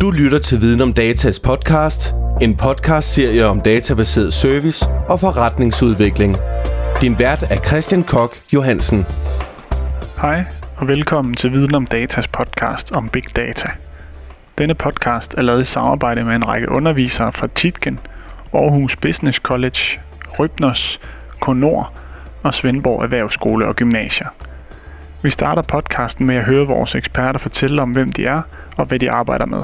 Du lytter til Viden om Datas podcast, en podcast-serie om databaseret service og forretningsudvikling. Din vært er Christian Kok Johansen. Hej og velkommen til Viden om Datas podcast om Big Data. Denne podcast er lavet i samarbejde med en række undervisere fra Titgen, Aarhus Business College, Rybnos, Konor og Svendborg Erhvervsskole og Gymnasier. Vi starter podcasten med at høre vores eksperter fortælle om, hvem de er og hvad de arbejder med.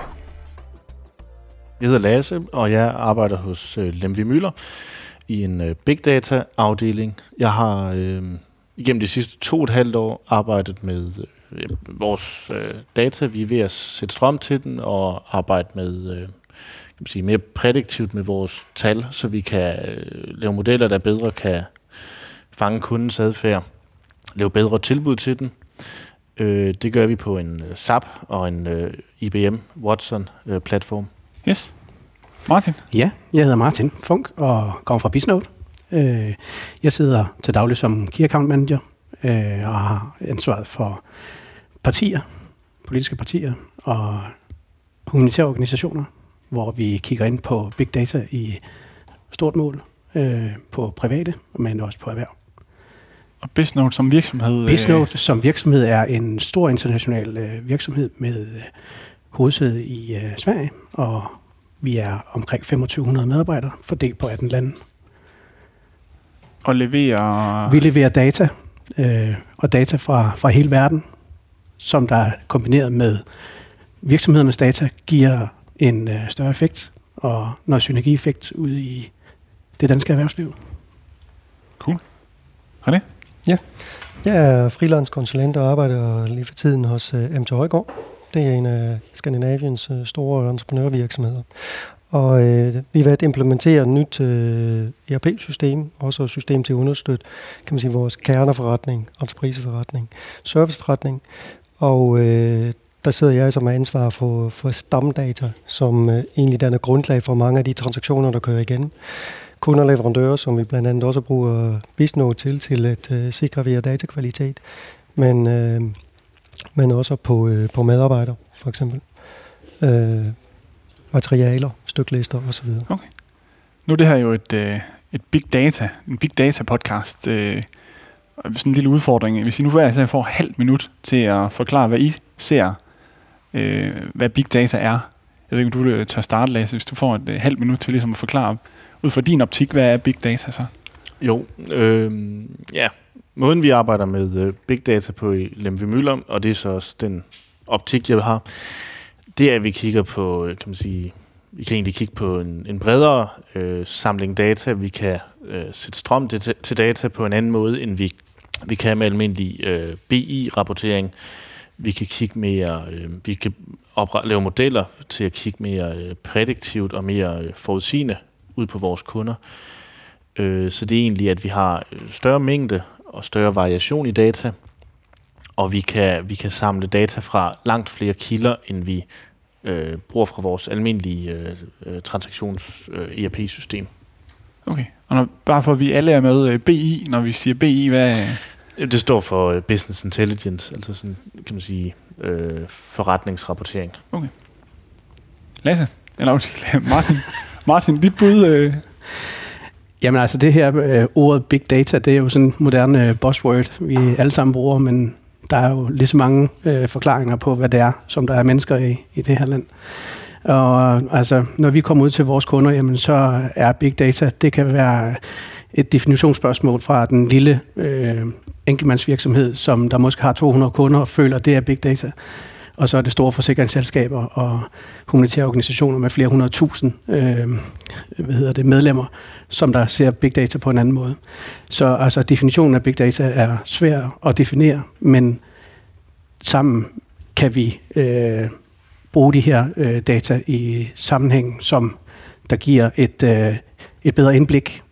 Jeg hedder Lasse, og jeg arbejder hos øh, Lemvi Møller i en øh, Big Data afdeling. Jeg har øh, igennem de sidste to og et halvt år arbejdet med øh, vores øh, data. Vi er ved at sætte strøm til den og arbejde med øh, kan man sige, mere prædiktivt med vores tal, så vi kan øh, lave modeller, der bedre kan fange kundens adfærd, lave bedre tilbud til den. Øh, det gør vi på en øh, SAP og en øh, IBM Watson øh, platform. Yes. Martin? Ja, jeg hedder Martin Funk og kommer fra Bisnode. Øh, Jeg sidder til daglig som Key Account Manager øh, og har ansvaret for partier, politiske partier og humanitære organisationer, hvor vi kigger ind på big data i stort mål øh, på private, men også på erhverv. Og Bisnode som virksomhed? øh, Bisnode som virksomhed er en stor international øh, virksomhed med øh, hovedsæde i øh, Sverige, og vi er omkring 2500 medarbejdere fordelt på 18 lande. Og leverer... Vi leverer data, øh, og data fra, fra hele verden, som der er kombineret med virksomhedernes data, giver en øh, større effekt og noget synergieffekt ud i det danske erhvervsliv. René? Jeg er freelance-konsulent og arbejder lige for tiden hos uh, MT Højgaard. Det er en af Skandinaviens øh, store entreprenørvirksomheder. Og øh, vi er ved at implementere et nyt øh, ERP-system, også et system til at understøtte kan man sige, vores kerneforretning, entrepriseforretning, serviceforretning. Og øh, der sidder jeg som er ansvar for, for stamdata, som øh, egentlig danner grundlag for mange af de transaktioner, der kører igen kunder og leverandører, som vi blandt andet også bruger Bisnode til, til at øh, sikre, via datakvalitet, men, øh, men også på, øh, på medarbejdere, for eksempel. Øh, materialer, styklister osv. Nu er det her jo et, øh, et big data, en big data podcast. Øh, sådan en lille udfordring. Hvis I nu hver især får halvt minut til at forklare, hvad I ser, øh, hvad big data er. Jeg ved ikke, om du øh, tør starte, Lasse, hvis du får et øh, halvt minut til ligesom at forklare, ud fra din optik, hvad er big data så? Jo, øh, ja. Måden vi arbejder med øh, big data på i Lemvi Møller, og det er så også den optik, jeg har, det er, at vi kigger på, øh, kan man sige, vi kan egentlig kigge på en, en bredere øh, samling data. Vi kan øh, sætte strøm til, til data på en anden måde, end vi, vi kan med almindelig øh, BI-rapportering. Vi kan kigge mere, øh, vi kan opre- lave modeller til at kigge mere øh, prædiktivt og mere øh, forudsigende ud på vores kunder. Øh, så det er egentlig, at vi har øh, større mængde og større variation i data, og vi kan, vi kan samle data fra langt flere kilder, end vi øh, bruger fra vores almindelige øh, øh, transaktions-ERP-system. Okay. Og når, bare for at vi alle er med, øh, BI, når vi siger BI, hvad er... Det står for øh, Business Intelligence, altså sådan, kan man sige, øh, forretningsrapportering. Lasse? Eller Martin. Martin, dit bud... Øh, Jamen altså det her øh, ordet big data, det er jo sådan en moderne øh, buzzword, vi alle sammen bruger, men der er jo lige så mange øh, forklaringer på, hvad det er, som der er mennesker i, i det her land. Og altså, når vi kommer ud til vores kunder, jamen så er big data, det kan være et definitionsspørgsmål fra den lille øh, enkeltmandsvirksomhed, som der måske har 200 kunder og føler, det er big data. Og så er det store forsikringsselskaber og humanitære organisationer med flere hundrede tusind øh, hvad hedder det, medlemmer, som der ser big data på en anden måde. Så altså, definitionen af big data er svær at definere, men sammen kan vi øh, bruge de her øh, data i sammenhæng, som der giver et, øh, et bedre indblik,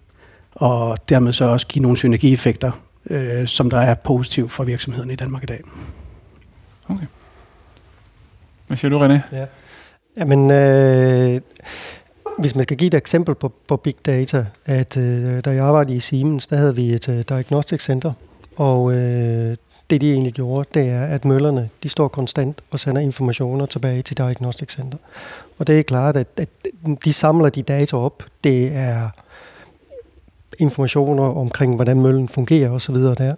og dermed så også give nogle synergieffekter, øh, som der er positiv for virksomhederne i Danmark i dag. Okay hvad siger du, René? Jamen, øh, hvis man skal give et eksempel på, på big data, at øh, da jeg arbejdede i Siemens, der havde vi et øh, diagnostic center, og øh, det de egentlig gjorde, det er, at møllerne, de står konstant og sender informationer tilbage til Diagnostic Center. Og det er klart, at, at de samler de data op. Det er informationer omkring, hvordan møllen fungerer osv. der.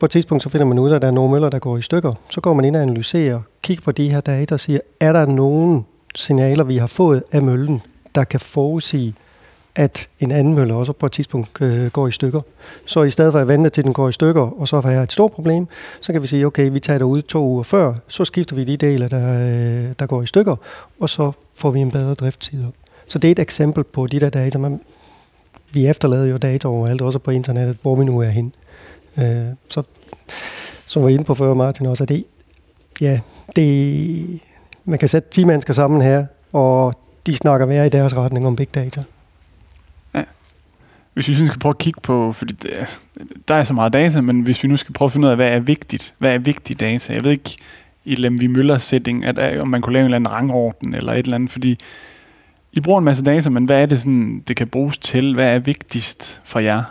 På et tidspunkt så finder man ud af, at der er nogle møller, der går i stykker. Så går man ind og analyserer, kigger på de her data og siger, er der nogen signaler, vi har fået af møllen, der kan forudsige, at en anden mølle også på et tidspunkt øh, går i stykker. Så i stedet for at vente til den går i stykker, og så har jeg et stort problem, så kan vi sige, okay, vi tager det ud to uger før, så skifter vi de dele, der, øh, der går i stykker, og så får vi en bedre driftstid op. Så det er et eksempel på de der data. Man, vi efterlader jo data overalt, også på internettet, hvor vi nu er hen. Øh, så, som var inde på før, Martin, også, at det, ja, det, man kan sætte 10 mennesker sammen her, og de snakker hver i deres retning om big data. Hvis vi synes, skal prøve at kigge på, fordi det, der er så meget data, men hvis vi nu skal prøve at finde ud af, hvad er vigtigt, hvad er vigtig data? Jeg ved ikke, i Lemvi Møllers setting, at, om man kunne lave en eller anden rangorden eller et eller andet, fordi I bruger en masse data, men hvad er det sådan, det kan bruges til? Hvad er vigtigst for jer?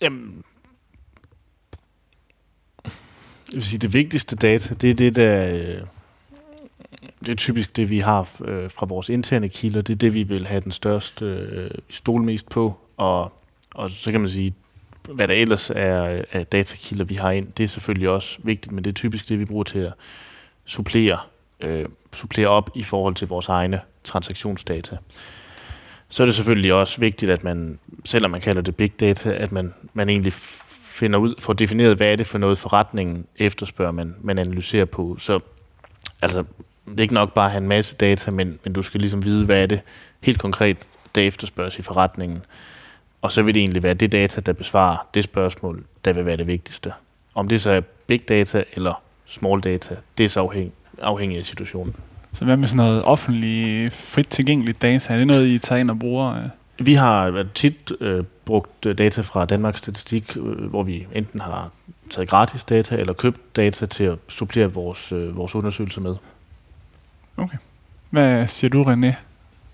Jamen, jeg vil sige, det vigtigste data, det er det, der... Øh, det er typisk det, vi har øh, fra vores interne kilder. Det er det, vi vil have den største øh, stol mest på. Og, og så kan man sige, hvad der ellers er øh, af datakilder, vi har ind, det er selvfølgelig også vigtigt, men det er typisk det, vi bruger til at supplere, øh, supplere op i forhold til vores egne transaktionsdata. Så er det selvfølgelig også vigtigt, at man, selvom man kalder det big data, at man, man egentlig finder ud, får defineret, hvad er det for noget forretningen efterspørger, man, man analyserer på. Så altså, det er ikke nok bare at have en masse data, men, men du skal ligesom vide, hvad er det helt konkret, der efterspørges i forretningen. Og så vil det egentlig være det data, der besvarer det spørgsmål, der vil være det vigtigste. Om det så er big data eller small data, det er så afhæng, afhængigt af situationen. Så hvad med sådan noget offentligt, frit tilgængeligt data? Er det noget, I tager ind og bruger? Vi har tit øh, brugt data fra Danmarks Statistik, øh, hvor vi enten har taget gratis data eller købt data til at supplere vores, øh, vores undersøgelser med. Okay. Hvad siger du, René?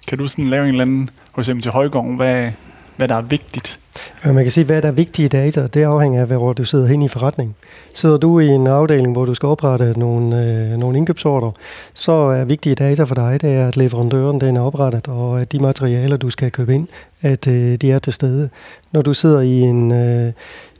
Kan du sådan lave en eller anden hos MT Højgaard, hvad, hvad der er vigtigt? Ja, man kan sige, hvad der er vigtige data, det afhænger af, hvor du sidder hen i forretningen. Sidder du i en afdeling, hvor du skal oprette nogle, øh, nogle indkøbsorder, så er vigtige data for dig, det er, at leverandøren den er oprettet, og at de materialer, du skal købe ind, at øh, de er til stede. Når du sidder i en, øh,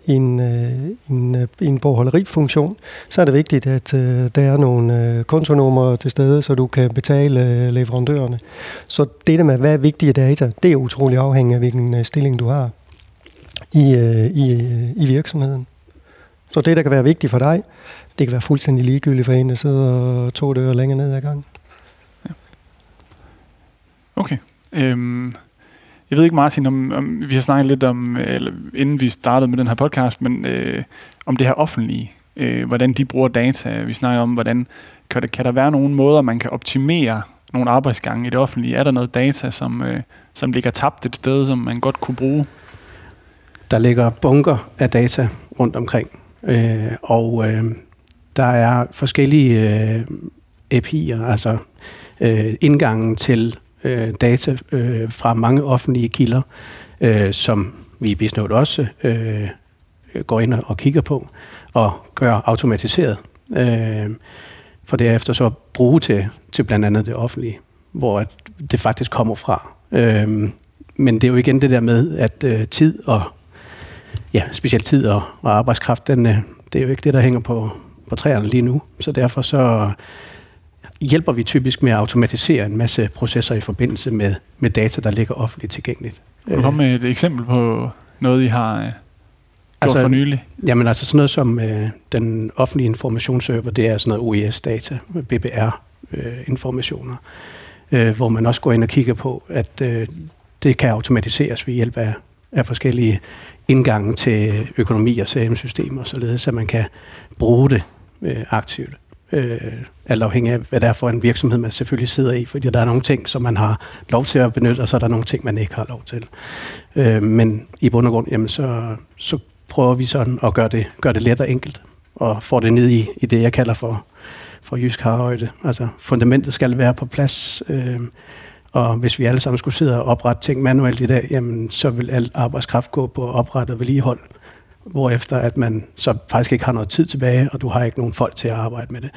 en, øh, en, øh, en bogholderifunktion, så er det vigtigt, at øh, der er nogle øh, kontonumre til stede, så du kan betale øh, leverandørerne. Så det der med, hvad er vigtige data, det er utrolig afhængigt af, hvilken øh, stilling du har i, øh, i, øh, i virksomheden. Så det, der kan være vigtigt for dig, det kan være fuldstændig ligegyldigt for en, der sidder to døre længere ned ad gangen. Ja. Okay. Øhm, jeg ved ikke, Martin, om, om vi har snakket lidt om, eller inden vi startede med den her podcast, men øh, om det her offentlige, øh, hvordan de bruger data. Vi snakker om, hvordan kan der, kan der være nogle måder, man kan optimere nogle arbejdsgange i det offentlige? Er der noget data, som, øh, som ligger tabt et sted, som man godt kunne bruge? Der ligger bunker af data rundt omkring, øh, og øh, der er forskellige øh, API'er, altså øh, indgangen til øh, data øh, fra mange offentlige kilder, øh, som vi i Bisnode også øh, går ind og kigger på og gør automatiseret, øh, for derefter så bruge til, til blandt andet det offentlige, hvor det faktisk kommer fra. Øh, men det er jo igen det der med, at øh, tid og ja, specielt tid og, og arbejdskraft, den, øh, det er jo ikke det, der hænger på, på træerne lige nu. Så derfor så hjælper vi typisk med at automatisere en masse processer i forbindelse med, med data, der ligger offentligt tilgængeligt. Kan du komme med et eksempel på noget, I har øh, gjort altså, for nylig? Jamen altså sådan noget som øh, den offentlige informationsserver, det er sådan noget OES-data, BBR-informationer, øh, øh, hvor man også går ind og kigger på, at øh, det kan automatiseres ved hjælp af, af forskellige indgange til økonomi og CRM-systemer, således så man kan bruge det øh, aktivt øh, alt afhængig af, hvad det er for en virksomhed, man selvfølgelig sidder i, fordi der er nogle ting, som man har lov til at benytte, og så er der nogle ting, man ikke har lov til. Øh, men i bund og grund, jamen, så, så prøver vi sådan at gøre det, gøre det let og enkelt, og få det ned i, i det, jeg kalder for, for jysk harhøjde. Altså fundamentet skal være på plads, øh, og hvis vi alle sammen skulle sidde og oprette ting manuelt i dag, jamen, så vil al arbejdskraft gå på at oprette og vedligehold hvorefter at man så faktisk ikke har noget tid tilbage, og du har ikke nogen folk til at arbejde med det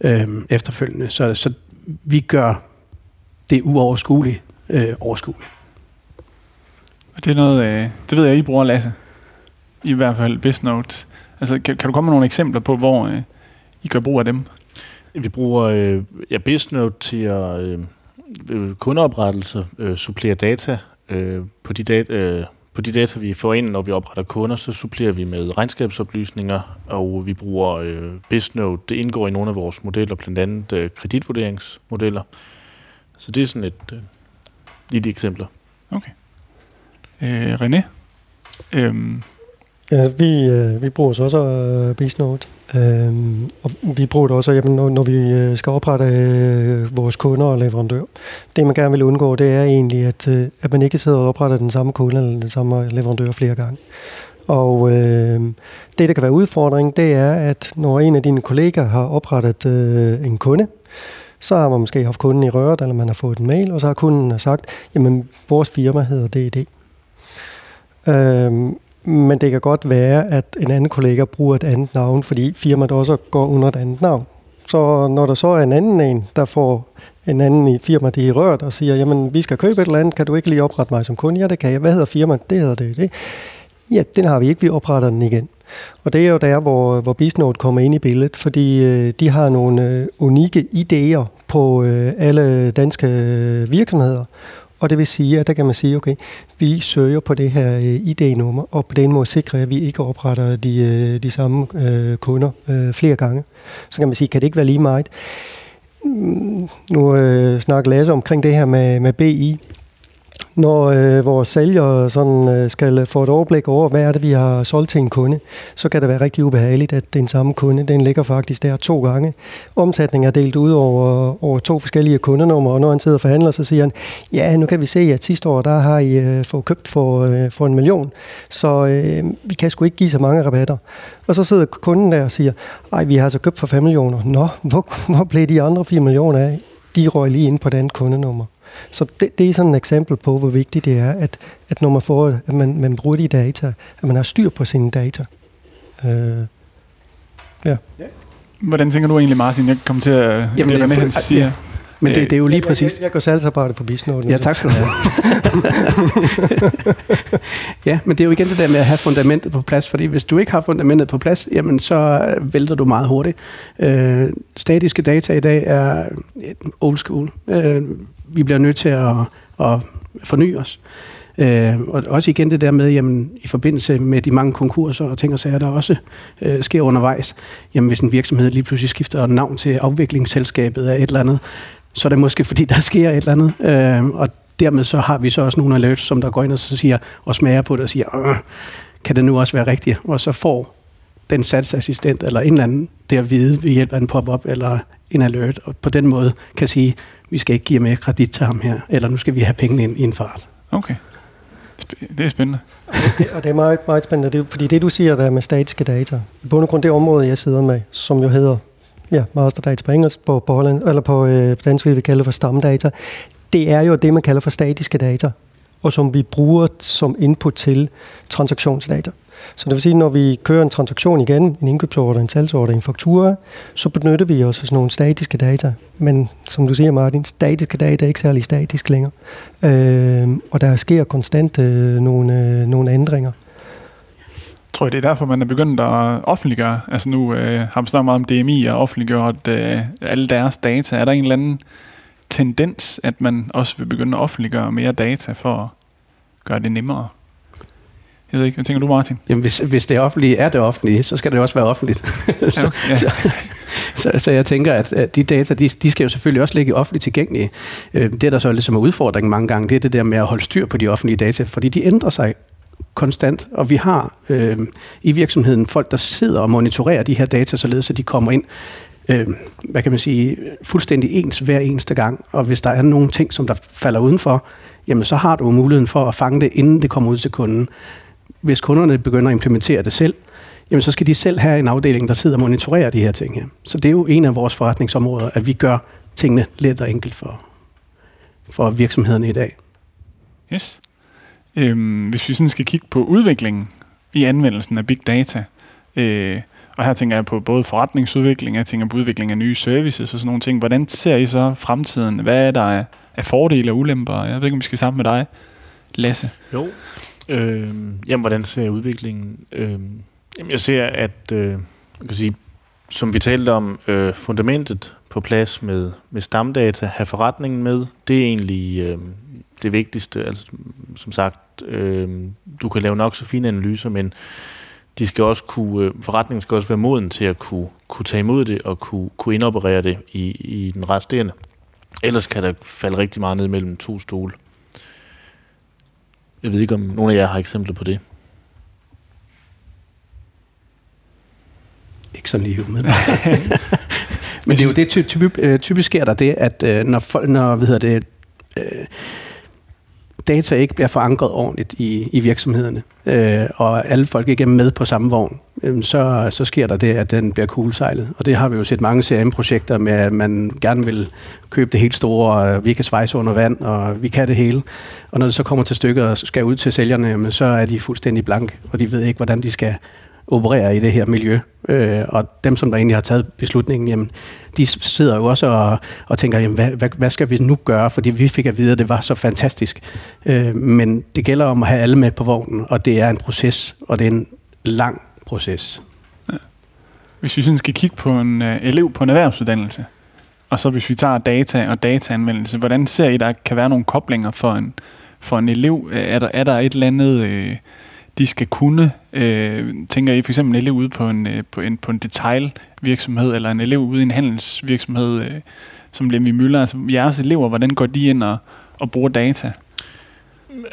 øh, efterfølgende. Så, så vi gør det uoverskueligt øh, overskueligt. Det er noget, øh, det ved jeg, I bruger, Lasse. I hvert fald BizNote. Altså, kan, kan du komme med nogle eksempler på, hvor øh, I gør brug af dem? Vi bruger øh, ja, BizNote til at øh, Øh, kundeoprettelse, øh, supplerer data. Øh, på, de data øh, på de data, vi får ind, når vi opretter kunder, så supplerer vi med regnskabsoplysninger, og vi bruger øh, BizNote. Det indgår i nogle af vores modeller, blandt andet øh, kreditvurderingsmodeller. Så det er sådan et øh, lille eksempler. Okay. Øh, René? Øhm, Ja, vi, øh, vi bruger så også øh, BizNote. Øh, og vi bruger det også, jamen, når, når vi øh, skal oprette øh, vores kunder og leverandør. Det, man gerne vil undgå, det er egentlig, at, øh, at man ikke sidder og opretter den samme kunde eller den samme leverandør flere gange. Og øh, det, der kan være udfordring, det er, at når en af dine kolleger har oprettet øh, en kunde, så har man måske haft kunden i røret, eller man har fået en mail, og så har kunden sagt, jamen vores firma hedder D&D. Øh, men det kan godt være, at en anden kollega bruger et andet navn, fordi firmaet også går under et andet navn. Så når der så er en anden en, der får en anden i firmaet i rørt og siger, jamen vi skal købe et eller andet, kan du ikke lige oprette mig som kunde? Ja, det kan jeg. Hvad hedder firmaet? Det hedder det. det. Ja, den har vi ikke, vi opretter den igen. Og det er jo der, hvor, hvor Bisnode kommer ind i billedet, fordi øh, de har nogle øh, unikke idéer på øh, alle danske øh, virksomheder. Og det vil sige, at der kan man sige, okay, vi søger på det her øh, ID-nummer, og på den måde sikrer at vi ikke opretter de, øh, de samme øh, kunder øh, flere gange. Så kan man sige, kan det ikke være lige meget? Mm, nu øh, snakker Lasse omkring det her med, med BI. Når øh, vores sælgere sådan, øh, skal få et overblik over, hvad er det, vi har solgt til en kunde, så kan det være rigtig ubehageligt, at den samme kunde, den ligger faktisk der to gange. Omsætningen er delt ud over, over to forskellige kundenumre, og når han sidder og forhandler, så siger han, ja, nu kan vi se, at sidste år, der har I øh, fået købt for, øh, for en million, så øh, vi kan sgu ikke give så mange rabatter. Og så sidder kunden der og siger, ej, vi har altså købt for 5 millioner. Nå, hvor, hvor blev de andre 4 millioner af? De røg lige ind på den kundenummer. Så det, det er sådan et eksempel på, hvor vigtigt det er, at, at når man får, at man, man bruger de data, at man har styr på sine data. Øh, ja. hvordan tænker du egentlig, Martin? Jeg kommer til at... Jamen, det, René, han ja. Men det, det er jo lige præcis... Jeg, jeg, jeg gør salgsarbejde for BizNote. Ja, tak skal du have. ja, men det er jo igen det der med at have fundamentet på plads, fordi hvis du ikke har fundamentet på plads, jamen så øh, vælter du meget hurtigt. Øh, statiske data i dag er old school. Øh, vi bliver nødt til at, at forny os. Øh, og også igen det der med, jamen, i forbindelse med de mange konkurser og ting og sager, der også øh, sker undervejs, jamen hvis en virksomhed lige pludselig skifter navn til afviklingsselskabet af et eller andet, så er det måske fordi, der sker et eller andet. Øh, og dermed så har vi så også nogle alerts, som der går ind og så siger, og smager på det og siger, "Øh, kan det nu også være rigtigt? Og så får den salgsassistent eller en eller anden der at vide ved hjælp af en pop-up eller en alert, og på den måde kan sige, vi skal ikke give mere kredit til ham her, eller nu skal vi have pengene ind i en fart. Okay. Det er spændende. Det, og det er meget, meget spændende, det, er- fordi det du siger der med statiske data, i bund og grund det område, jeg sidder med, som jo hedder ja, masterdata på engelsk, på, på, Holland, eller på, øh, på dansk vil vi kalde det for stamdata, det er jo det, man kalder for statiske data, og som vi bruger som input til transaktionsdata. Så det vil sige, når vi kører en transaktion igen, en indkøbsordre, en salgsordre, en faktura, så benytter vi også sådan nogle statiske data. Men som du siger, Martin, statiske data er ikke særlig statisk længere. Øh, og der sker konstant øh, nogle, øh, nogle ændringer. Tror jeg, det er derfor, man er begyndt at offentliggøre. Altså nu øh, har man snakket meget om DMI og offentliggjort øh, alle deres data. Er der en eller anden tendens, at man også vil begynde at offentliggøre mere data for at gøre det nemmere? Jeg ved ikke, hvad tænker du, Martin? Jamen, hvis, hvis det offentlige er det offentlige, så skal det også være offentligt. så, ja. så, så, så jeg tænker, at at de data, de, de skal jo selvfølgelig også ligge offentligt tilgængelige. Øh, Det, der så er lidt som er udfordringen mange gange, det er det der med at holde styr på de offentlige data, fordi de ændrer sig konstant, og vi har øh, i virksomheden folk, der sidder og monitorerer de her data, således at de kommer ind øh, hvad kan man sige, fuldstændig ens hver eneste gang. Og hvis der er nogle ting, som der falder udenfor, jamen så har du muligheden for at fange det, inden det kommer ud til kunden. Hvis kunderne begynder at implementere det selv, jamen så skal de selv have en afdeling, der sidder og monitorerer de her ting her. Så det er jo en af vores forretningsområder, at vi gør tingene let og enkelt for, for virksomhederne i dag. Yes. Øhm, hvis vi sådan skal kigge på udviklingen i anvendelsen af big data. Øh, og her tænker jeg på både forretningsudvikling, jeg tænker på udvikling af nye services og sådan nogle ting. Hvordan ser I så fremtiden? Hvad er der af, af fordele og ulemper? Jeg ved ikke, om vi skal starte med dig, Lasse. Jo. Øh, jamen, hvordan ser jeg udviklingen? Øh, jamen, jeg ser, at øh, jeg kan sige, som vi talte om, øh, fundamentet på plads med, med stamdata, have forretningen med, det er egentlig øh, det vigtigste. Altså, som sagt, øh, du kan lave nok så fine analyser, men de skal også kunne, øh, forretningen skal også være moden til at kunne, kunne tage imod det og kunne, kunne indoperere det i, i den resterende. Ellers kan der falde rigtig meget ned mellem to stole. Jeg ved ikke, om nogen af jer har eksempler på det. Ikke sådan lige med. Men det er jo det, typisk, øh, typisk sker der det, at øh, når, når hvad hedder det, øh, data ikke bliver forankret ordentligt i, i virksomhederne, øh, og alle folk ikke er med på samme vogn, øh, så, så sker der det, at den bliver kuglesejlet. Og det har vi jo set mange CRM-projekter med, at man gerne vil købe det helt store, og vi kan svejse under vand, og vi kan det hele. Og når det så kommer til stykket og skal ud til sælgerne, jamen, så er de fuldstændig blank, og de ved ikke, hvordan de skal opererer i det her miljø. Øh, og dem, som der egentlig har taget beslutningen, jamen, de sidder jo også og, og tænker, jamen, hvad, hvad, hvad skal vi nu gøre? Fordi vi fik at vide, at det var så fantastisk. Øh, men det gælder om at have alle med på vognen, og det er en proces, og det er en lang proces. Ja. Hvis vi sådan skal kigge på en øh, elev på en erhvervsuddannelse, og så hvis vi tager data og dataanvendelse, hvordan ser I, der kan være nogle koblinger for en, for en elev? Øh, er der, er der et eller andet... Øh, de skal kunne. Øh, tænker I for eksempel en elev ude på en, øh, på en, på en detailvirksomhed, eller en elev ude i en handelsvirksomhed, øh, som Lemvi Møller, altså jeres elever, hvordan går de ind og, og bruger data?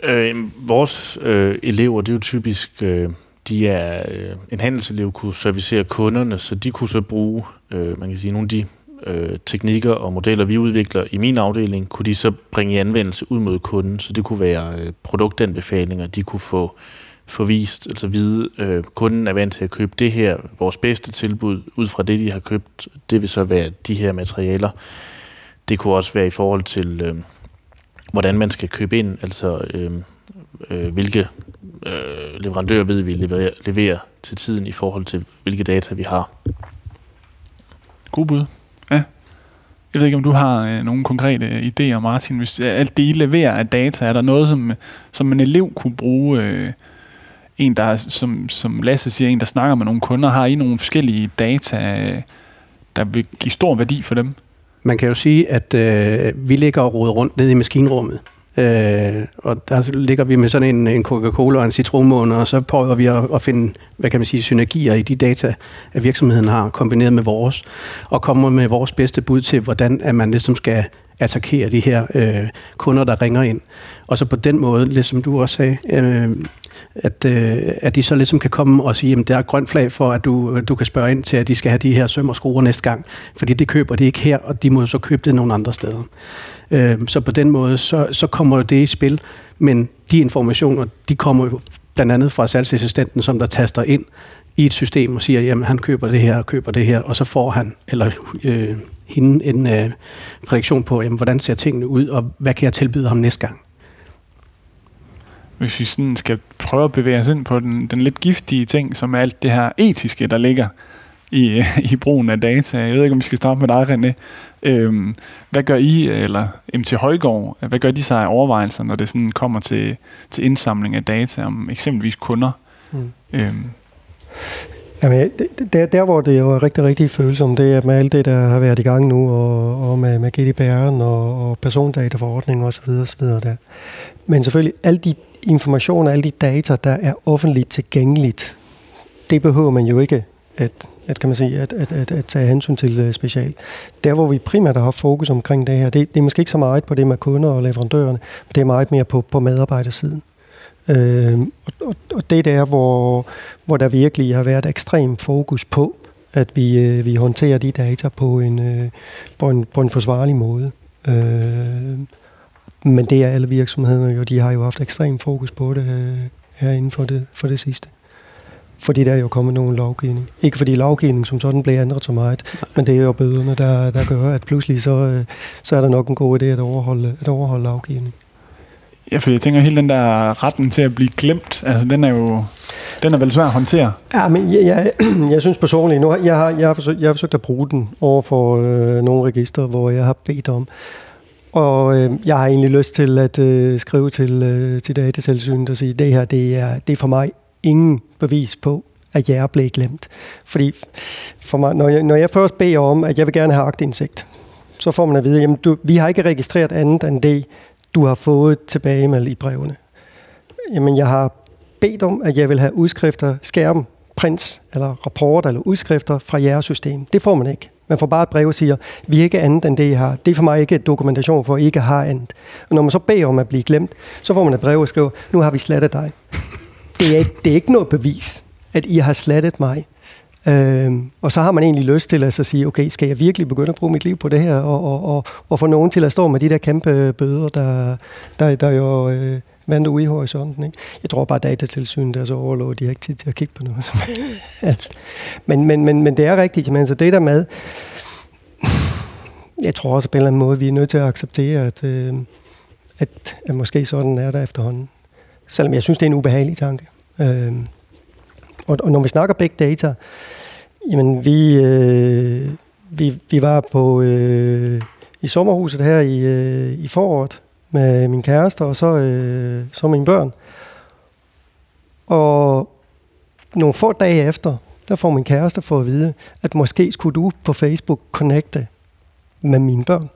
Øh, vores øh, elever, det er jo typisk, øh, de er, øh, en handelselev kunne servicere kunderne, så de kunne så bruge, øh, man kan sige, nogle af de øh, teknikker og modeller, vi udvikler i min afdeling, kunne de så bringe i anvendelse ud mod kunden. Så det kunne være øh, produktanbefalinger, de kunne få få vist, altså vide, øh, kunden er vant til at købe det her, vores bedste tilbud, ud fra det, de har købt, det vil så være de her materialer. Det kunne også være i forhold til, øh, hvordan man skal købe ind, altså øh, øh, hvilke øh, leverandører ved vi leverer, leverer til tiden i forhold til, hvilke data vi har. God bud. Ja. Jeg ved ikke, om du har øh, nogle konkrete øh, idéer, Martin. Hvis øh, alt det, I leverer af data, er der noget, som, som en elev kunne bruge øh, en, der, som, som Lasse siger, en, der snakker med nogle kunder, har I nogle forskellige data, der vil give stor værdi for dem? Man kan jo sige, at øh, vi ligger og roder rundt nede i maskinrummet. Øh, og der ligger vi med sådan en, en Coca-Cola og en citronmåne, og så prøver vi at, at finde, hvad kan man sige, synergier i de data, at virksomheden har kombineret med vores, og kommer med vores bedste bud til, hvordan at man ligesom skal attackere de her øh, kunder, der ringer ind. Og så på den måde, ligesom du også sagde, øh, at, øh, at de så ligesom kan komme og sige, at der er grønt flag for, at du, øh, du kan spørge ind til, at de skal have de her søm og skruer næste gang. Fordi det køber de ikke her, og de må så købe det nogle andre steder. Øh, så på den måde, så, så kommer det i spil. Men de informationer, de kommer jo blandt andet fra salgsassistenten, som der taster ind i et system og siger, jamen han køber det her og køber det her, og så får han, eller øh, hende en øh, prædiktion på, jamen, hvordan ser tingene ud, og hvad kan jeg tilbyde ham næste gang hvis vi sådan skal prøve at bevæge os ind på den, den lidt giftige ting, som er alt det her etiske, der ligger i, i brugen af data. Jeg ved ikke, om vi skal starte med dig, René. Øhm, hvad gør I, eller MT Højgaard, hvad gør de sig af overvejelser, når det sådan kommer til, til indsamling af data om eksempelvis kunder? Mm. Øhm. Jamen, der, der, hvor det jo er rigtig, rigtig følsomt, det er med alt det, der har været i gang nu, og, og med, med GDPR'en og, og persondataforordningen osv. osv. Der. Men selvfølgelig, alle de informationer, alle de data, der er offentligt tilgængeligt, det behøver man jo ikke at, at, kan man sige, at, at, at, at tage hensyn til uh, specielt. Der, hvor vi primært har haft fokus omkring det her, det, det er måske ikke så meget på det med kunder og leverandørerne, men det er meget mere på, på medarbejdersiden. Øh, og, og det er der, hvor, hvor der virkelig har været ekstrem fokus på, at vi, øh, vi håndterer de data på en, øh, på en, på en forsvarlig måde. Øh, men det er alle virksomhederne jo, de har jo haft ekstrem fokus på det øh, her inden for det, for det sidste. Fordi der er jo kommet nogen lovgivning. Ikke fordi lovgivningen som sådan bliver ændret så meget, men det er jo bøderne, der, der gør, at pludselig så, øh, så er der nok en god idé at overholde, at overholde lovgivningen. Ja, for jeg tænker, hele den der retten til at blive glemt, altså den er jo, den er vel svær at håndtere. Ja, men jeg, jeg, jeg synes personligt, nu har, jeg, har, jeg, har forsøgt, jeg har forsøgt at bruge den over for øh, nogle register, hvor jeg har bedt om. Og øh, jeg har egentlig lyst til at øh, skrive til, øh, til datatilsynet og sige, det her det er, det er for mig ingen bevis på, at jeg er blevet glemt. Fordi for mig, når, jeg, når jeg først beder om, at jeg vil gerne have agtindsigt, så får man at vide, at vi har ikke registreret andet end det, du har fået tilbage med i brevene. Jamen, jeg har bedt om, at jeg vil have udskrifter, skærm, prints eller rapporter eller udskrifter fra jeres system. Det får man ikke. Man får bare et brev og siger, vi er ikke andet end det, I har. Det er for mig ikke et dokumentation for, at I ikke har andet. Og når man så beder om at blive glemt, så får man et brev og skriver, nu har vi slettet dig. Det er, ikke, det er ikke noget bevis, at I har slettet mig. Øh, og så har man egentlig lyst til at så sige, okay, skal jeg virkelig begynde at bruge mit liv på det her, og, og, og, og få nogen til at stå med de der kæmpe øh, bøder, der, der, der jo øh, vandt ude i horisonten. Ikke? Jeg tror bare, at datatilsynet er så overlovet, de har ikke tid til at kigge på noget som helst. Men, men, men, men det er rigtigt, men så det der med, jeg tror også på en eller anden måde, vi er nødt til at acceptere, at, øh, at, at måske sådan er der efterhånden. Selvom jeg synes, det er en ubehagelig tanke. Øh, og, og når vi snakker big data, jamen vi, øh, vi, vi var på øh, i sommerhuset her i, øh, i foråret med min kæreste og så, øh, så mine børn. Og nogle få dage efter, der får min kæreste for at vide, at måske skulle du på Facebook connecte med mine børn.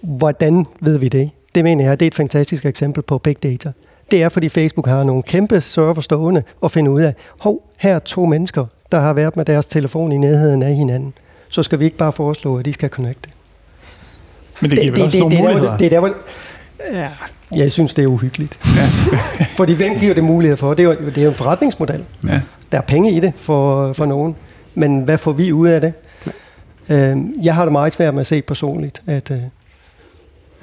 Hvordan ved vi det? Det mener jeg, det er et fantastisk eksempel på big data. Det er, fordi Facebook har nogle kæmpe server stående og finde ud af, hov, her er to mennesker, der har været med deres telefon i nærheden af hinanden. Så skal vi ikke bare foreslå, at de skal connecte. Men det giver det, vel også det, nogle det, muligheder? Det, det, det er der, ja, jeg synes, det er uhyggeligt. Ja. fordi hvem giver det mulighed for? Det er jo, det er jo en forretningsmodel. Ja. Der er penge i det for, for nogen. Men hvad får vi ud af det? Ja. Øhm, jeg har det meget svært med at se personligt, at, øh,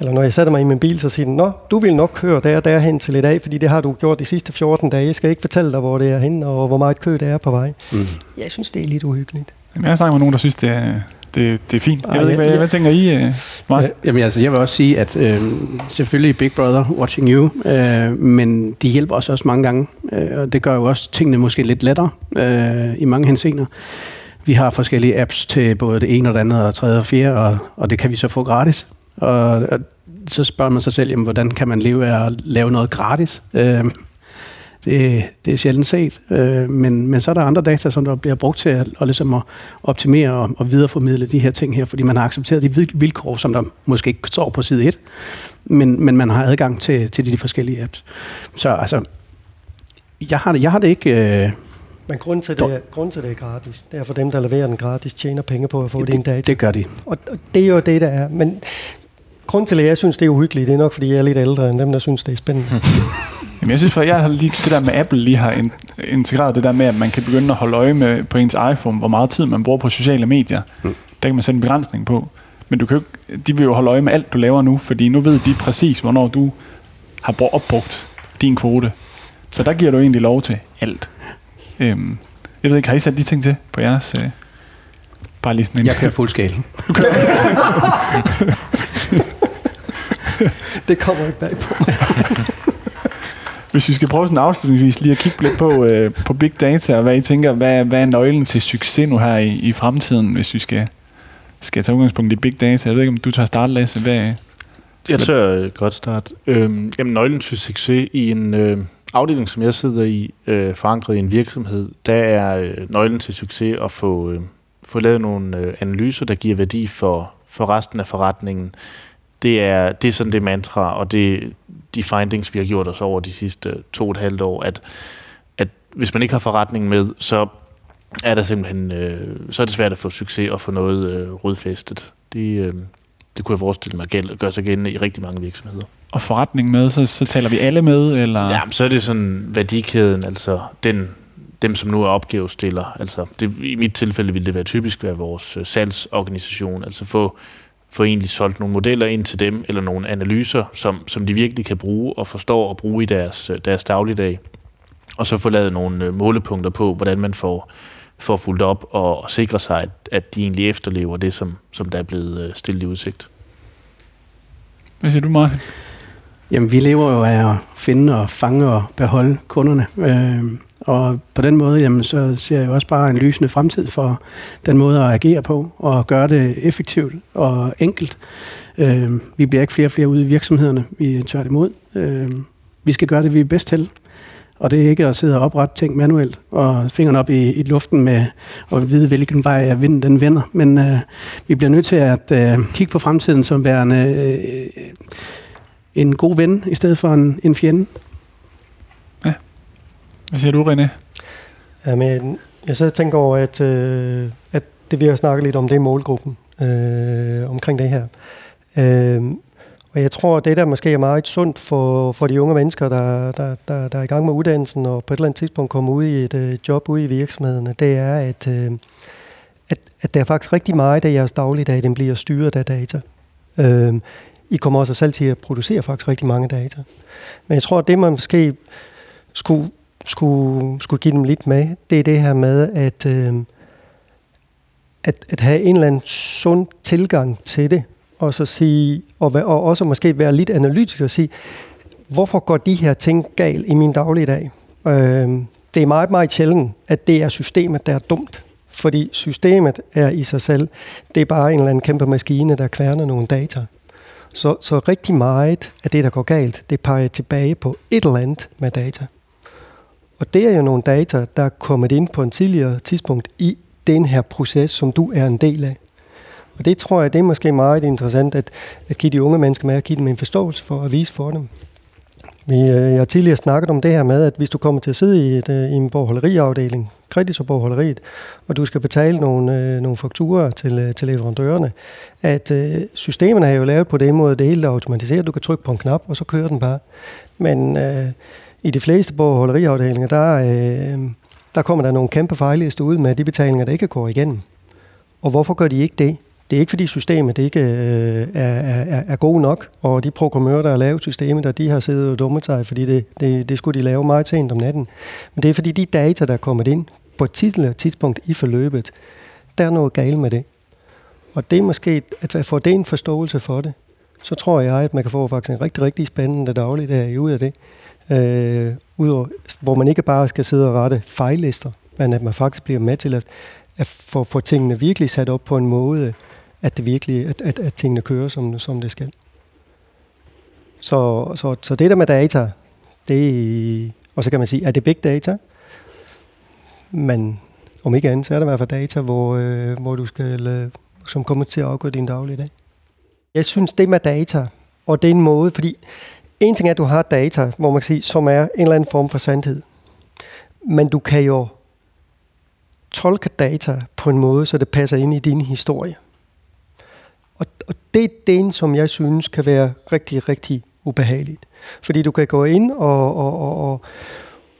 eller når jeg sætter mig i min bil, så siger den, Nå, du vil nok køre der og derhen til i dag, fordi det har du gjort de sidste 14 dage. Jeg skal ikke fortælle dig, hvor det er hen, og hvor meget kø det er på vej. Mm. Jeg synes, det er lidt uhyggeligt. Jamen, jeg snakker med nogen, der synes, det er, det, det er fint. Jeg Ej, ved ikke, hvad, ja. hvad tænker I, Mars? Ja, jamen, altså, jeg vil også sige, at øh, selvfølgelig Big Brother watching you, øh, men de hjælper os også mange gange, øh, og det gør jo også tingene måske lidt lettere øh, i mange henseender. Vi har forskellige apps til både det ene og det andet og tredje og fjerde, og, og det kan vi så få gratis. Og, og så spørger man sig selv, jamen, hvordan kan man leve af at lave noget gratis? Øh, det, det er sjældent set, øh, men, men så er der andre data, som der bliver brugt til at, og ligesom at optimere og, og videreformidle de her ting her, fordi man har accepteret de vilkår, som der måske ikke står på side 1, men, men man har adgang til, til de, de forskellige apps. Så altså, jeg har det, jeg har det ikke... Øh, men grunden til, det er, grunden til, det er gratis, det er for dem, der leverer den gratis, tjener penge på at få det, din data. Det gør de. Og, og det er jo det, der er. Men grund til, at jeg synes, det er uhyggeligt, det er nok, fordi jeg er lidt ældre end dem, der synes, det er spændende. Jamen, jeg synes, for jeg har lige det der med Apple lige har integreret det der med, at man kan begynde at holde øje med på ens iPhone, hvor meget tid man bruger på sociale medier. Mm. Der kan man sætte en begrænsning på. Men du kan jo, de vil jo holde øje med alt, du laver nu, fordi nu ved de præcis, hvornår du har opbrugt din kvote. Så der giver du egentlig lov til alt. Øhm, jeg ved ikke, har I sat de ting til på jeres... Øh, bare lige sådan en... Jeg kører fuld skala. det kommer ikke bag på. Hvis vi skal prøve sådan afslutningsvis lige at kigge lidt på, øh, på big data, og hvad I tænker, hvad, hvad er nøglen til succes nu her i, i fremtiden, hvis vi skal, skal tage udgangspunkt i big data? Jeg ved ikke, om du tager start, Lasse. Hvad, jeg tør øh, godt starte. Øhm, jamen, nøglen til succes i en øh, afdeling, som jeg sidder i, øh, forankret i en virksomhed, der er øh, nøglen til succes at få, øh, få lavet nogle øh, analyser, der giver værdi for, for resten af forretningen det er, det er sådan det mantra, og det, de findings, vi har gjort os over de sidste to og et halvt år, at, at hvis man ikke har forretning med, så er der simpelthen, øh, så er det svært at få succes og få noget øh, rodfæstet. Det, øh, det kunne jeg forestille mig gæld, gør sig gældende i rigtig mange virksomheder. Og forretning med, så, så taler vi alle med? Eller? Ja, så er det sådan værdikæden, altså den, dem, som nu er opgavestiller. Altså det, I mit tilfælde ville det være typisk være vores øh, salgsorganisation, altså få få egentlig solgt nogle modeller ind til dem, eller nogle analyser, som, som de virkelig kan bruge og forstår og bruge i deres, deres dagligdag. Og så få lavet nogle øh, målepunkter på, hvordan man får, får fuldt op og, og sikre sig, at, at de egentlig efterlever det, som, som der er blevet øh, stillet i udsigt. Hvad siger du, Martin? Jamen, vi lever jo af at finde og fange og beholde kunderne. Øh, og på den måde, jamen, så ser jeg også bare en lysende fremtid for den måde at agere på, og gøre det effektivt og enkelt. Øh, vi bliver ikke flere og flere ude i virksomhederne, vi er tværtimod. Øh, vi skal gøre det, vi er bedst til. Og det er ikke at sidde og oprette ting manuelt og fingrene op i, i luften med at vide, hvilken vej jeg vinden den vender. Men øh, vi bliver nødt til at øh, kigge på fremtiden som værende øh, en god ven i stedet for en, en fjende. Hvad siger du, René? Jamen, jeg så tænker over, at, øh, at det vi har snakket lidt om, det er målgruppen øh, omkring det her. Øh, og jeg tror, det der måske er meget sundt for, for de unge mennesker, der, der, der, der er i gang med uddannelsen, og på et eller andet tidspunkt kommer ud i et øh, job ude i virksomhederne, det er, at, øh, at, at der er faktisk rigtig meget af jeres dagligdag, den bliver styret af data. Øh, I kommer også selv til at producere faktisk rigtig mange data. Men jeg tror, at det man måske skulle, skulle, skulle give dem lidt med, det er det her med, at, øh, at, at have en eller anden sund tilgang til det, og så sige, og, og også måske være lidt analytisk og sige, hvorfor går de her ting galt i min dagligdag? Øh, det er meget, meget sjældent, at det er systemet, der er dumt. Fordi systemet er i sig selv, det er bare en eller anden kæmpe maskine, der kværner nogle data. Så, så rigtig meget af det, der går galt, det peger tilbage på et eller andet med data. Og det er jo nogle data, der er kommet ind på en tidligere tidspunkt i den her proces, som du er en del af. Og det tror jeg, det er måske meget interessant, at, at give de unge mennesker med, at give dem en forståelse for at vise for dem. Vi, øh, jeg har tidligere snakket om det her med, at hvis du kommer til at sidde i, et, øh, i en bogholderiafdeling, kreditorbogholderiet, og du skal betale nogle, øh, nogle fakturer til, øh, til leverandørerne, at øh, systemerne er jo lavet på den måde, det hele er automatiseret. Du kan trykke på en knap, og så kører den bare. Men øh, i de fleste bogholderiafdelinger, der, øh, der kommer der nogle kæmpe fejlister ud med de betalinger, der ikke går igennem. Og hvorfor gør de ikke det? Det er ikke fordi systemet ikke øh, er, er, er god nok, og de programmører, der har lavet systemet, der de har siddet og dummet sig, fordi det, det, det skulle de lave meget sent om natten. Men det er fordi de data, der er kommet ind på et tidligere tidspunkt i forløbet, der er noget galt med det. Og det er måske, at få det en forståelse for det, så tror jeg, at man kan få faktisk en rigtig, rigtig spændende dagligdag ud af det. Øh, udover, hvor man ikke bare skal sidde og rette fejllister, men at man faktisk bliver med til at, at få, få tingene virkelig sat op på en måde, at det virkelig, at, at, at tingene kører, som, som det skal. Så, så, så det der med data, det, og så kan man sige, er det big data? Men om ikke andet, så er det i hvert fald data, hvor, øh, hvor du skal, øh, som kommer til at afgøre din daglige dag. Jeg synes, det med data, og det er en måde, fordi en ting er, at du har data, hvor man kan sige, som er en eller anden form for sandhed. Men du kan jo tolke data på en måde, så det passer ind i din historie. Og, og det er den, som jeg synes kan være rigtig, rigtig ubehageligt. Fordi du kan gå ind og, og, og, og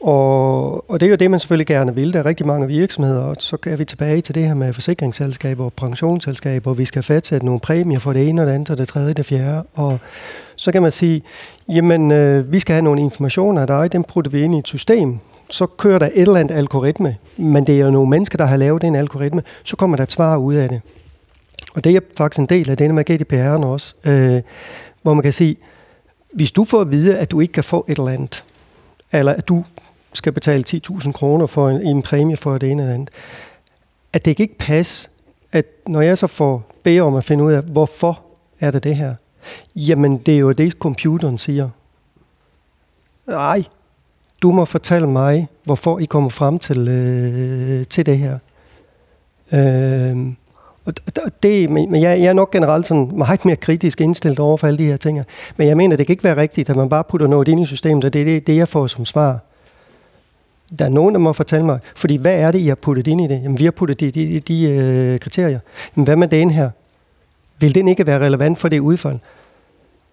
og, og det er jo det, man selvfølgelig gerne vil. Der er rigtig mange virksomheder, og så er vi tilbage til det her med forsikringsselskaber og pensionsselskaber, hvor vi skal fastsætte nogle præmier for det ene og det andet og det tredje og det fjerde. Og så kan man sige, jamen øh, vi skal have nogle informationer af dig, dem putter vi ind i et system, så kører der et eller andet algoritme, men det er jo nogle mennesker, der har lavet den algoritme, så kommer der et svar ud af det. Og det er faktisk en del af det med GDPR'en også, øh, hvor man kan sige, hvis du får at vide, at du ikke kan få et eller andet, eller at du skal betale 10.000 kroner for en, en præmie for det ene eller andet, at det ikke passe, at når jeg så får beder om at finde ud af, hvorfor er det det her, jamen det er jo det, computeren siger. Nej, du må fortælle mig, hvorfor I kommer frem til, øh, til det her. Øh, og det, men jeg, jeg er nok generelt sådan meget mere kritisk indstillet over for alle de her ting. Men jeg mener, det kan ikke være rigtigt, at man bare putter noget ind i systemet, og det er det, det, jeg får som svar. Der er nogen, der må fortælle mig, fordi hvad er det, I har puttet ind i det? Jamen, vi har puttet de, de, de, de øh, kriterier. Men hvad med den her? Vil den ikke være relevant for det udfald?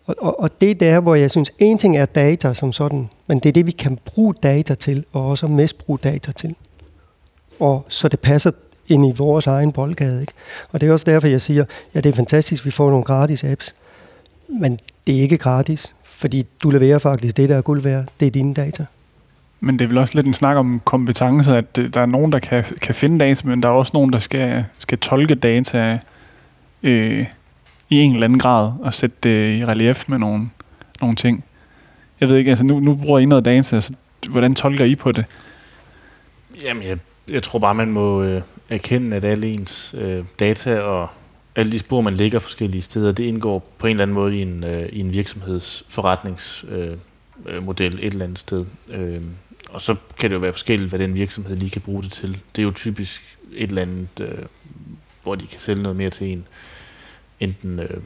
Og, og, og det der, hvor jeg synes, en ting er data som sådan, men det er det, vi kan bruge data til, og også misbruge data til. Og så det passer ind i vores egen boldgade. Ikke? Og det er også derfor, jeg siger, ja, det er fantastisk, vi får nogle gratis apps, men det er ikke gratis, fordi du leverer faktisk det, der er guld værd. Det er dine data. Men det er vel også lidt en snak om kompetence, at der er nogen, der kan, kan finde data, men der er også nogen, der skal, skal tolke data øh, i en eller anden grad og sætte det i relief med nogle, nogle ting. Jeg ved ikke, altså nu, nu bruger I noget data, så hvordan tolker I på det? Jamen, jeg, jeg tror bare, man må øh, erkende, at alle ens øh, data og alle de spor, man lægger forskellige steder, det indgår på en eller anden måde i en, øh, i en virksomheds forretningsmodel øh, øh, model et eller andet sted. Øh, og så kan det jo være forskelligt, hvad den virksomhed lige kan bruge det til. Det er jo typisk et eller andet, øh, hvor de kan sælge noget mere til en, enten øh,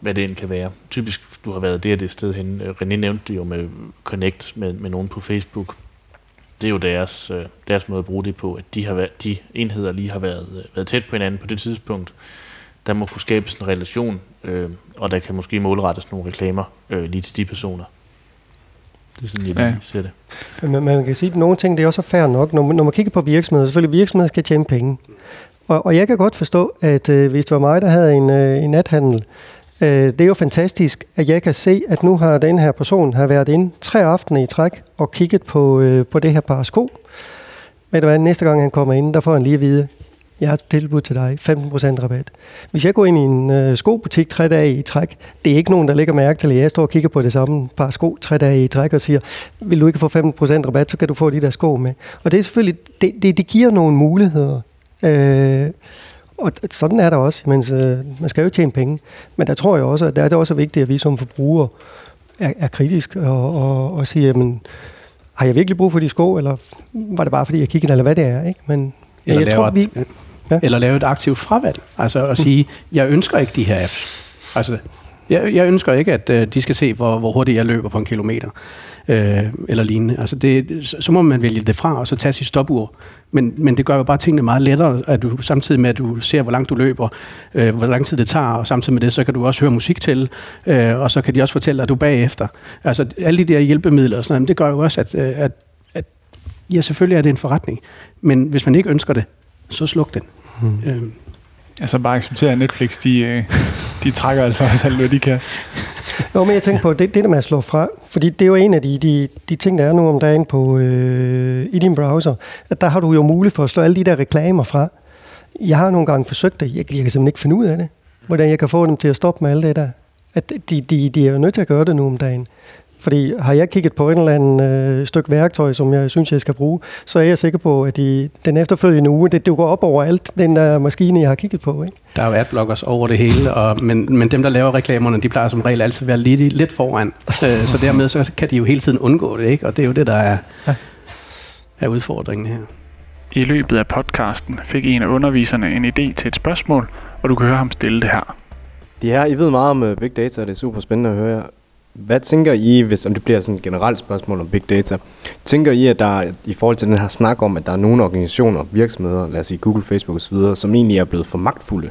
hvad det end kan være. Typisk, du har været det og det sted hen. Øh, René nævnte det jo med Connect med, med nogen på Facebook. Det er jo deres, øh, deres måde at bruge det på, at de, har været, de enheder lige har været, øh, været tæt på hinanden på det tidspunkt. Der må kunne skabes en relation, øh, og der kan måske målrettes nogle reklamer øh, lige til de personer. Det er sådan, jeg ja. ser det. Men man kan sige, at nogle ting det er også fair nok. Når man, når man kigger på virksomheder, selvfølgelig virksomheder skal tjene penge. Og, og jeg kan godt forstå, at øh, hvis det var mig, der havde en, øh, en nathandel, øh, det er jo fantastisk, at jeg kan se, at nu har den her person har været inde tre aftener i træk og kigget på, øh, på det her par sko. Ved du hvad, næste gang han kommer ind, der får han lige at vide, jeg har et tilbud til dig, 15% rabat. Hvis jeg går ind i en øh, skobutik tre dage i træk, det er ikke nogen, der lægger mærke til, at jeg står og kigger på det samme par sko tre dage i træk og siger, vil du ikke få 15% rabat, så kan du få de der sko med. Og det er selvfølgelig, det, det, det giver nogle muligheder. Øh, og sådan er der også, men øh, man skal jo tjene penge. Men der tror jeg også, at der er det også vigtigt, at vi som forbrugere er, er kritisk og, og, og siger, jamen, har jeg virkelig brug for de sko, eller var det bare fordi, jeg kiggede, eller hvad det er, ikke? Men eller, jeg tror, vi, ja. eller lave et aktivt fravalg. Altså at sige, jeg ønsker ikke de her apps. Altså, jeg, jeg ønsker ikke, at uh, de skal se, hvor, hvor hurtigt jeg løber på en kilometer øh, eller lignende. Altså det, så må man vælge det fra, og så tage sit stopur. Men, men det gør jo bare tingene meget lettere, at du samtidig med, at du ser, hvor langt du løber, øh, hvor lang tid det tager, og samtidig med det, så kan du også høre musik til, øh, og så kan de også fortælle dig, at du er bagefter. Altså alle de der hjælpemidler og sådan noget, det gør jo også, at, øh, at, at ja, selvfølgelig er det en forretning, men hvis man ikke ønsker det, så sluk den. Hmm. Øh, Altså bare acceptere, at Netflix, de, øh, de trækker altså også alt, hvad de kan. Jo, men jeg tænker på, det, det der med at slå fra, fordi det er jo en af de, de, de ting, der er nu om dagen på, øh, i din browser, at der har du jo mulighed for at slå alle de der reklamer fra. Jeg har nogle gange forsøgt det, jeg, jeg kan simpelthen ikke finde ud af det, hvordan jeg kan få dem til at stoppe med alt det der. At de, de, de er jo nødt til at gøre det nu om dagen. Fordi har jeg kigget på et eller andet øh, stykke værktøj, som jeg synes, jeg skal bruge, så er jeg sikker på, at i den efterfølgende uge, det dukker op over alt den der maskine, jeg har kigget på. Ikke? Der er jo adblockers over det hele, og, men, men dem, der laver reklamerne, de plejer som regel altid at være lidt, lidt foran. Øh, så dermed så kan de jo hele tiden undgå det, ikke? og det er jo det, der er, er udfordringen her. I løbet af podcasten fik en af underviserne en idé til et spørgsmål, og du kan høre ham stille det her. De her, I ved meget om uh, big data, og det er super spændende at høre hvad tænker I, hvis om det bliver sådan et generelt spørgsmål om big data, tænker I, at der i forhold til den her snak om, at der er nogle organisationer, virksomheder, lad os sige Google, Facebook osv., som egentlig er blevet for magtfulde?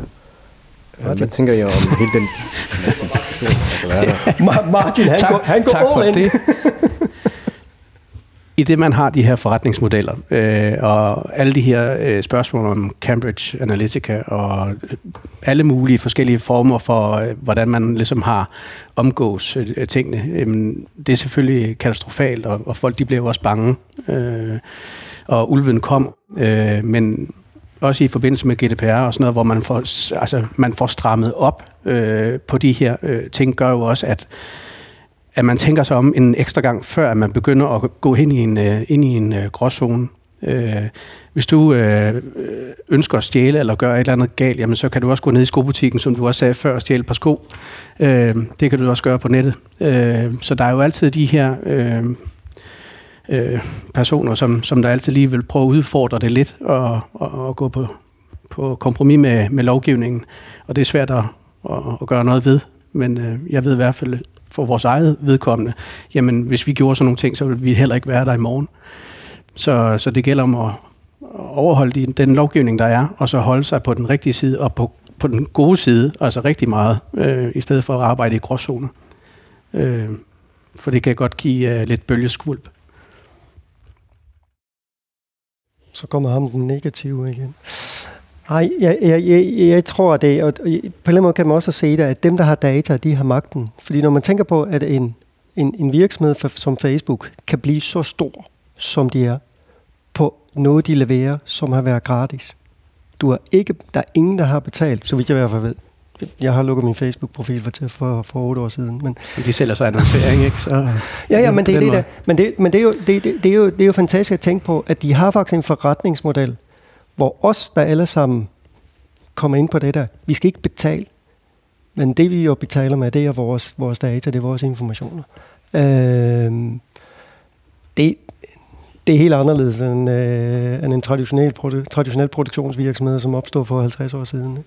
Hvad, hvad tænker I om hele den... Martin, han tak, går, han går tak for det i det, man har de her forretningsmodeller, øh, og alle de her øh, spørgsmål om Cambridge Analytica, og øh, alle mulige forskellige former for, øh, hvordan man ligesom har omgås øh, tingene, øh, det er selvfølgelig katastrofalt, og, og folk de bliver jo også bange. Øh, og ulven kom, øh, men også i forbindelse med GDPR og sådan noget, hvor man får, altså, man får strammet op øh, på de her øh, ting, gør jo også, at at man tænker sig om en ekstra gang, før at man begynder at gå ind i en, øh, ind i en øh, gråzone. Uh, hvis du uh, ønsker at stjæle eller gøre et eller andet galt, jamen, så kan du også gå ned i skobutikken, som du også sagde før, og stjæle et par sko. Uh, det kan du også gøre på nettet. Uh, så der er jo altid de her uh, uh, personer, som, som der altid lige vil prøve at udfordre det lidt og, og, og gå på, på kompromis med, med lovgivningen. Og det er svært at, at, at gøre noget ved. Men øh, jeg ved i hvert fald for vores eget vedkommende, jamen hvis vi gjorde sådan nogle ting, så ville vi heller ikke være der i morgen. Så, så det gælder om at overholde den lovgivning, der er, og så holde sig på den rigtige side, og på, på den gode side, altså rigtig meget, øh, i stedet for at arbejde i gråzoner. Øh, for det kan godt give øh, lidt bølgeskvulp. Så kommer ham den negative igen. Nej, jeg, jeg, jeg, jeg tror det, og på en eller anden måde kan man også se det, at dem, der har data, de har magten. Fordi når man tænker på, at en, en, en virksomhed for, som Facebook kan blive så stor, som de er, på noget, de leverer, som har været gratis. Du har ikke, der er ingen, der har betalt, så vidt jeg i hvert fald ved, jeg har lukket min Facebook-profil for, til for, for otte år siden. Men, men de sælger så annoncering, ikke? Så, ja, ja, men det er det der. Men, det, men det, er jo, det, det, det, er jo, det er jo fantastisk at tænke på, at de har faktisk en forretningsmodel, hvor os, der alle sammen kommer ind på det der, vi skal ikke betale. Men det vi jo betaler med, det er vores, vores data, det er vores informationer. Øh, det, det er helt anderledes end, øh, end en traditionel, produ- traditionel produktionsvirksomhed, som opstod for 50 år siden.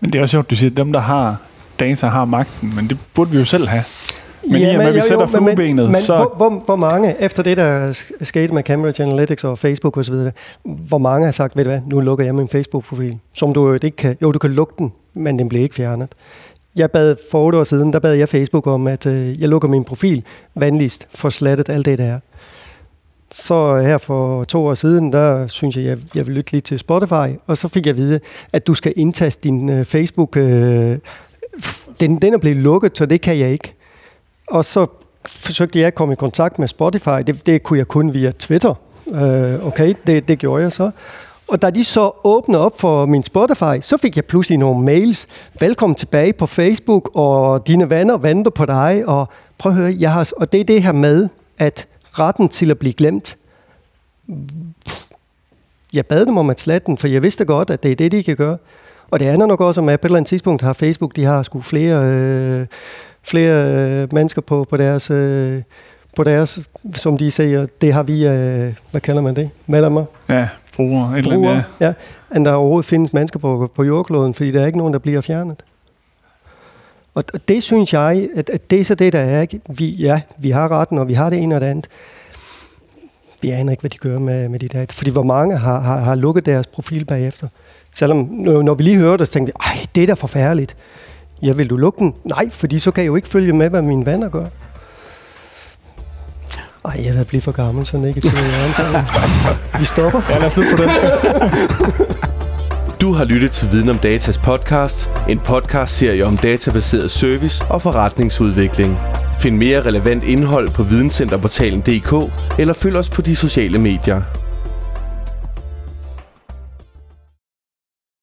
Men det er også sjovt, du siger, at dem, der har data, har magten, men det burde vi jo selv have. Men ja, i og med, at vi jo, sætter fluebenet, men, men, så... Hvor, hvor, hvor mange, efter det, der skete med Cambridge Analytics og Facebook osv., hvor mange har sagt, ved du hvad, nu lukker jeg min Facebook-profil, som du jo ikke kan... Jo, du kan lukke den, men den bliver ikke fjernet. Jeg bad for otte år siden, der bad jeg Facebook om, at øh, jeg lukker min profil vanligst for slettet alt det, der er. Så her for to år siden, der synes jeg, jeg, jeg vil lytte lidt til Spotify, og så fik jeg at vide, at du skal indtaste din øh, Facebook. Øh, den, den er blevet lukket, så det kan jeg ikke. Og så forsøgte jeg at komme i kontakt med Spotify. Det, det kunne jeg kun via Twitter. Øh, okay, det, det gjorde jeg så. Og da de så åbnede op for min Spotify, så fik jeg pludselig nogle mails. Velkommen tilbage på Facebook, og dine venner venter på dig. Og prøv at høre, jeg har, og det er det her med, at retten til at blive glemt. Jeg bad dem om at slette den, for jeg vidste godt, at det er det, de kan gøre. Og det andet nok også, at på et eller andet tidspunkt har Facebook, de har sgu flere, øh, flere øh, mennesker på, på deres... Øh, på deres, som de siger, det har vi, øh, hvad kalder man det, medlemmer? Ja, brugere. Et brugere, andet, ja. ja. End der overhovedet findes mennesker på, på jordkloden, fordi der er ikke nogen, der bliver fjernet. Og det synes jeg, at, at det er så det, der er. Ikke? Vi, ja, vi har retten, og vi har det ene og det andet. Vi aner ikke, hvad de gør med, med de data. Fordi hvor mange har, har, har lukket deres profil bagefter. Selvom, når vi lige hørte det, så tænkte vi, ej, det er da forfærdeligt. Ja, vil du lukke den? Nej, fordi så kan jeg jo ikke følge med, hvad mine venner gør. Ej, jeg vil blive for gammel, så negativ Vi stopper. Ja, lad os på det. Du har lyttet til Viden om Datas podcast, en podcast-serie om databaseret service og forretningsudvikling. Find mere relevant indhold på videncenterportalen.dk eller følg os på de sociale medier.